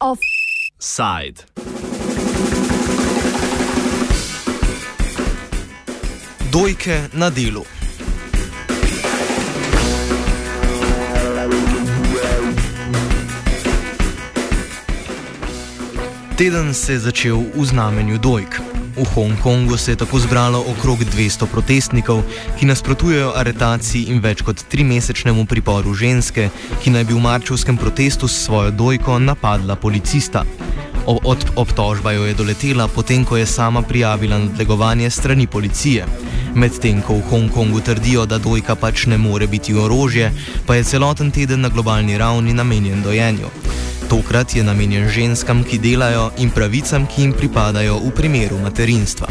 Offside. Dojke na delu. Teden se je začel v znamenju dojk. V Hongkongu se je tako zbralo okrog 200 protestnikov, ki nasprotujejo aretaciji in več kot trimesečnemu priporu ženske, ki naj bi v marčevskem protestu s svojo dojko napadla policista. Obtožba jo je doletela, potem ko je sama prijavila nadlegovanje strani policije. Medtem ko v Hongkongu trdijo, da dojka pač ne more biti orožje, pa je celoten teden na globalni ravni namenjen dojenju. Tokrat je namenjen ženskam, ki delajo in pravicam, ki jim pripadajo v primeru materinstva.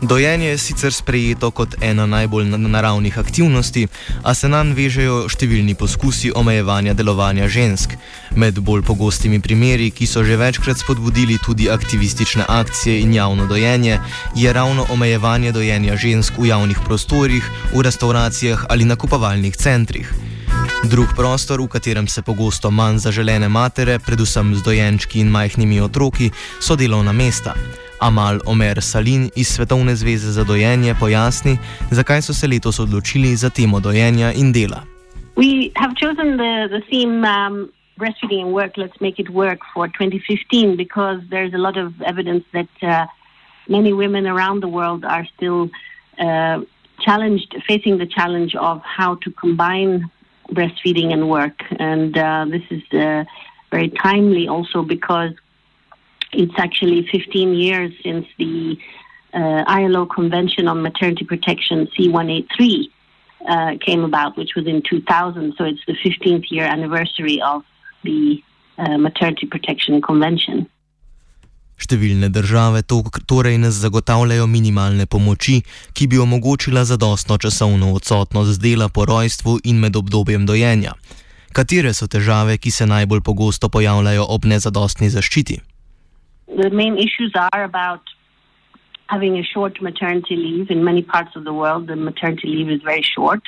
Dojenje je sicer sprejeto kot ena najbolj naravnih aktivnosti, a se nam vežejo številni poskusi omejevanja delovanja žensk. Med bolj pogostimi primeri, ki so že večkrat spodbudili tudi aktivistične akcije in javno dojenje, je ravno omejevanje dojenja žensk v javnih prostorih, v restauracijah ali nakupovalnih centrih. Drug prostor, v katerem se pogosto manj zaželene matere, predvsem z dojenčki in majhnimi otroki, so delovna mesta. Amal Omer Salin iz Svetovne zveze za dojenje pojasni, zakaj so se letos odločili za temo dojenja in dela. We have chosen the, the theme um, breastfeeding and work, let's make it work for 2015 because there's a lot of evidence that uh, many women around the world are still uh, challenged, facing the challenge of how to combine breastfeeding and work. And uh, this is uh, very timely also because It's actually 15 years since the uh, ILO Convention on Maternity Protection C183 uh, came about, which was in 2000. So it's the 15th year anniversary of the uh, Maternity Protection Convention. Številne države to, torej ne zagotavljajo minimalne pomoči, ki bi omogočila zadostno časovno odsotnost z dela po rojstvu in med obdobjem dojenja. Katere so težave, ki se najbolj pogosto pojavljajo ob nezadostni zaščiti? the main issues are about having a short maternity leave. In many parts of the world, the maternity leave is very short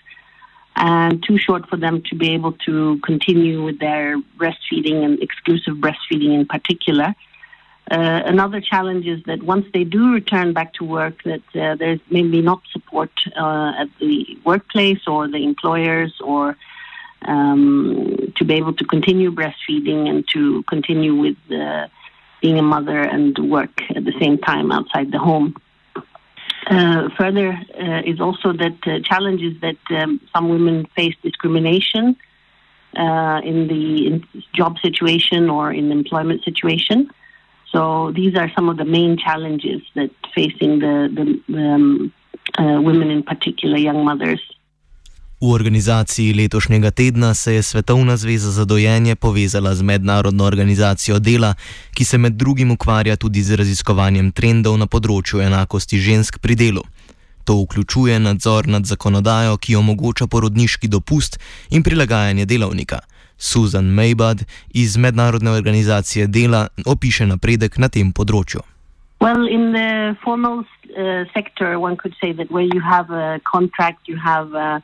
and too short for them to be able to continue with their breastfeeding and exclusive breastfeeding in particular. Uh, another challenge is that once they do return back to work, that uh, there's maybe not support uh, at the workplace or the employers or um, to be able to continue breastfeeding and to continue with the being a mother and work at the same time outside the home. Uh, further uh, is also that uh, challenges that um, some women face discrimination uh, in the in job situation or in the employment situation. So these are some of the main challenges that facing the, the um, uh, women, in particular, young mothers. V organizaciji letošnjega tedna se je Svetovna zveza za dojenje povezala z Mednarodno organizacijo dela, ki se med drugim ukvarja tudi z raziskovanjem trendov na področju enakosti žensk pri delu. To vključuje nadzor nad zakonodajo, ki omogoča porodniški dopust in prilagajanje delovnika. Susan Maybad iz Mednarodne organizacije dela opiše napredek na tem področju. Well, in the formal uh, sector, one could say that where you have a contract, you have a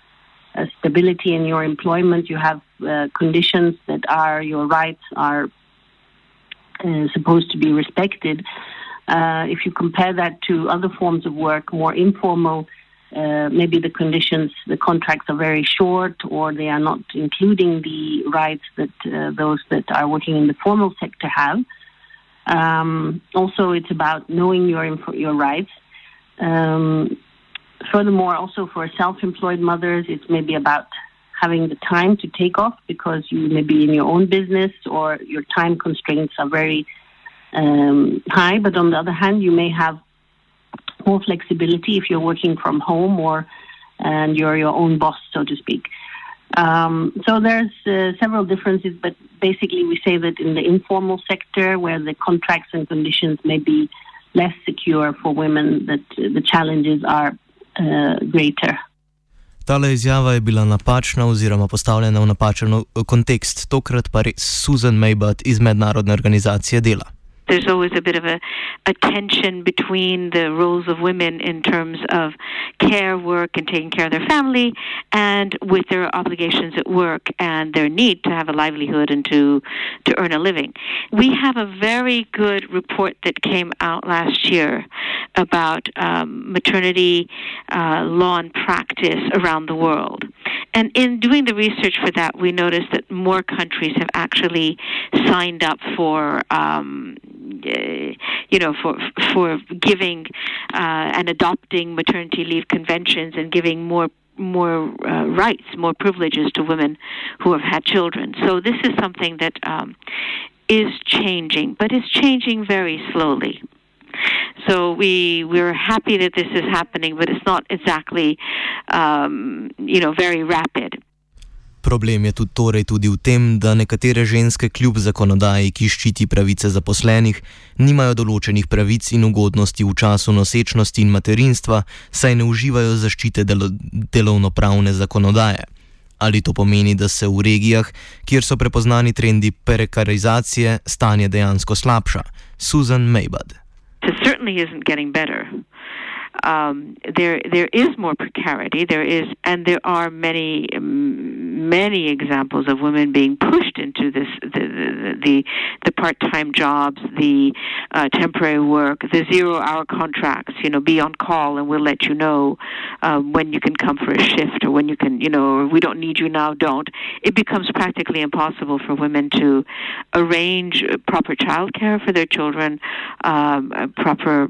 stability in your employment, you have uh, conditions that are your rights are uh, supposed to be respected. Uh, if you compare that to other forms of work, more informal, uh, maybe the conditions, the contracts are very short, or they are not including the rights that uh, those that are working in the formal sector have. Um, also, it's about knowing your your rights. Um, furthermore, also for self-employed mothers, it's maybe about having the time to take off because you may be in your own business or your time constraints are very um, high. But on the other hand, you may have more flexibility if you're working from home or and you're your own boss, so to speak. Um, so there's uh, several differences, but basically we say that in the informal sector, where the contracts and conditions may be less secure for women, that the challenges are uh, greater. Tale izjava je bila napačna oziroma postavljena v napačen kontekst, tokrat pa res Susan Maybot iz Mednarodne organizacije dela. There's always a bit of a, a tension between the roles of women in terms of care, work, and taking care of their family, and with their obligations at work and their need to have a livelihood and to to earn a living. We have a very good report that came out last year about um, maternity uh, law and practice around the world. And in doing the research for that, we noticed that more countries have actually signed up for um, you know, for for giving uh, and adopting maternity leave conventions and giving more more uh, rights, more privileges to women who have had children. So this is something that um, is changing, but it's changing very slowly. So we we're happy that this is happening, but it's not exactly, um, you know, very rapid. Problem je tudi, torej tudi v tem, da nekatere ženske, kljub zakonodaji, ki ščiti pravice zaposlenih, nimajo določenih pravic in ugodnosti v času nosečnosti in materinstva, saj ne uživajo zaščite delo, delovno-pravne zakonodaje. Ali to pomeni, da se v regijah, kjer so prepoznani trendi prekarizacije, stanje dejansko slabša? Susan Maybud. Certainly isn't getting better. um, there there is more precarity. There is, and there are many many examples of women being pushed into this the the the, the part time jobs, the uh, temporary work, the zero hour contracts. You know, be on call and we'll let you know um, when you can come for a shift or when you can. You know, we don't need you now. Don't. It becomes practically impossible for women to arrange proper childcare for their children, um, a proper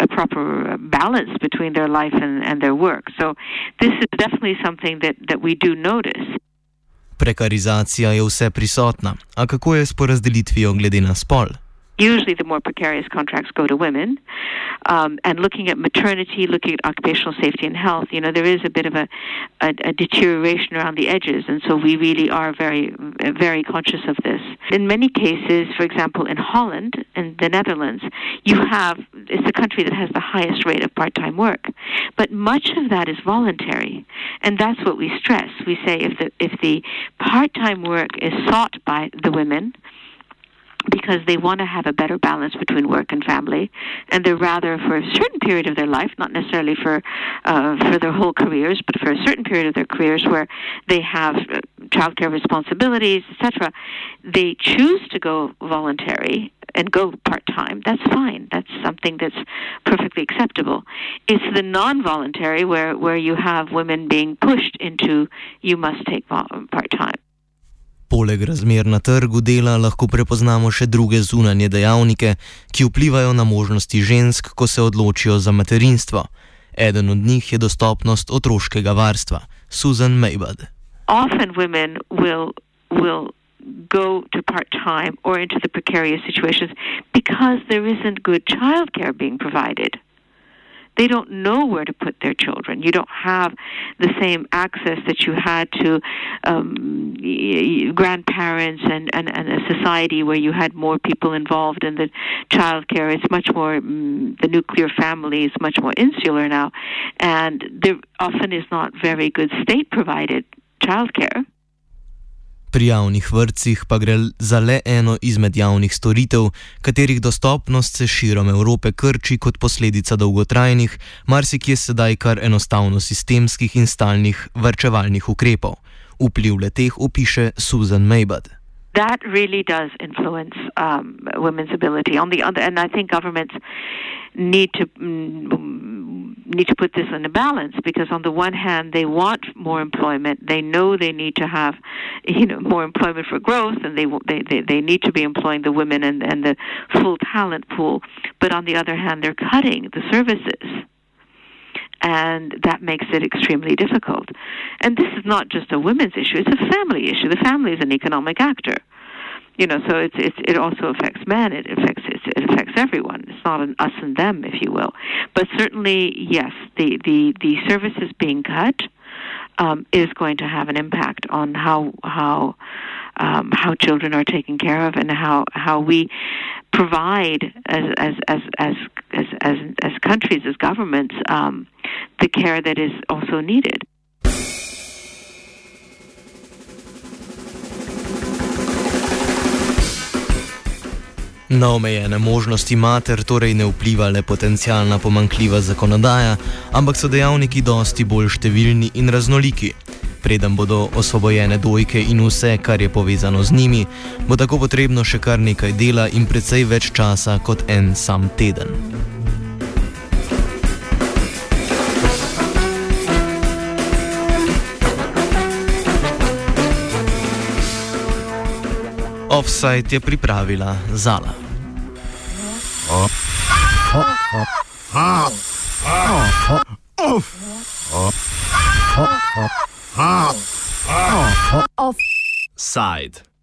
a proper balance between their life and, and their work. So this is definitely something that, that we do notice. Prekarizacija je vse prisotna. A kako je s porazdelitvijo glede na spol? Usually the more precarious contracts go to women. Um, and looking at maternity, looking at occupational safety and health, you know, there is a bit of a, a, a, deterioration around the edges. And so we really are very, very conscious of this. In many cases, for example, in Holland, in the Netherlands, you have, it's the country that has the highest rate of part time work. But much of that is voluntary. And that's what we stress. We say if the, if the part time work is sought by the women, because they want to have a better balance between work and family, and they're rather for a certain period of their life, not necessarily for uh, for their whole careers, but for a certain period of their careers where they have uh, childcare responsibilities, etc. They choose to go voluntary and go part time. That's fine. That's something that's perfectly acceptable. It's the non-voluntary where where you have women being pushed into you must take part time. Poleg razmer na trgu dela lahko prepoznamo še druge zunanje dejavnike, ki vplivajo na možnosti žensk, ko se odločijo za materinstvo. Eden od njih je dostopnost otroškega varstva. Susan Maybud. Often women will, will go to part time or into the precarious situations because there isn't good childcare being provided. They don't know where to put their children. You don't have the same access that you had to um, grandparents and, and, and a society where you had more people involved in the child care. It's much more, um, the nuclear family is much more insular now. And there often is not very good state provided child care. Pri javnih vrtcih pa gre za le eno izmed javnih storitev, katerih dostopnost se širom Evrope krči kot posledica dolgotrajnih, marsikje sedaj kar enostavno sistemskih in stalnih vrčevalnih ukrepov. Vpliv le teh opiše Susan Maybud. That really does influence um, women's ability. On the other, and I think governments need to mm, need to put this in a balance because on the one hand they want more employment. They know they need to have you know more employment for growth and they they they, they need to be employing the women and and the full talent pool. But on the other hand they're cutting the services. And that makes it extremely difficult. And this is not just a women's issue it's a family issue. The family is an economic actor. You know, so it's, it's it also affects men. It affects it affects everyone. It's not an us and them, if you will. But certainly, yes, the the the services being cut um, is going to have an impact on how how um, how children are taken care of and how how we provide as as as as as as, as countries as governments um, the care that is also needed. Na omejene možnosti mater torej ne vpliva le potencijalna pomankljiva zakonodaja, ampak so dejavniki dosti bolj številni in raznoliki. Preden bodo osvobojene dojke in vse, kar je povezano z njimi, bo tako potrebno še kar nekaj dela in precej več časa kot en sam teden. Offside je pripravila Zala. Offside.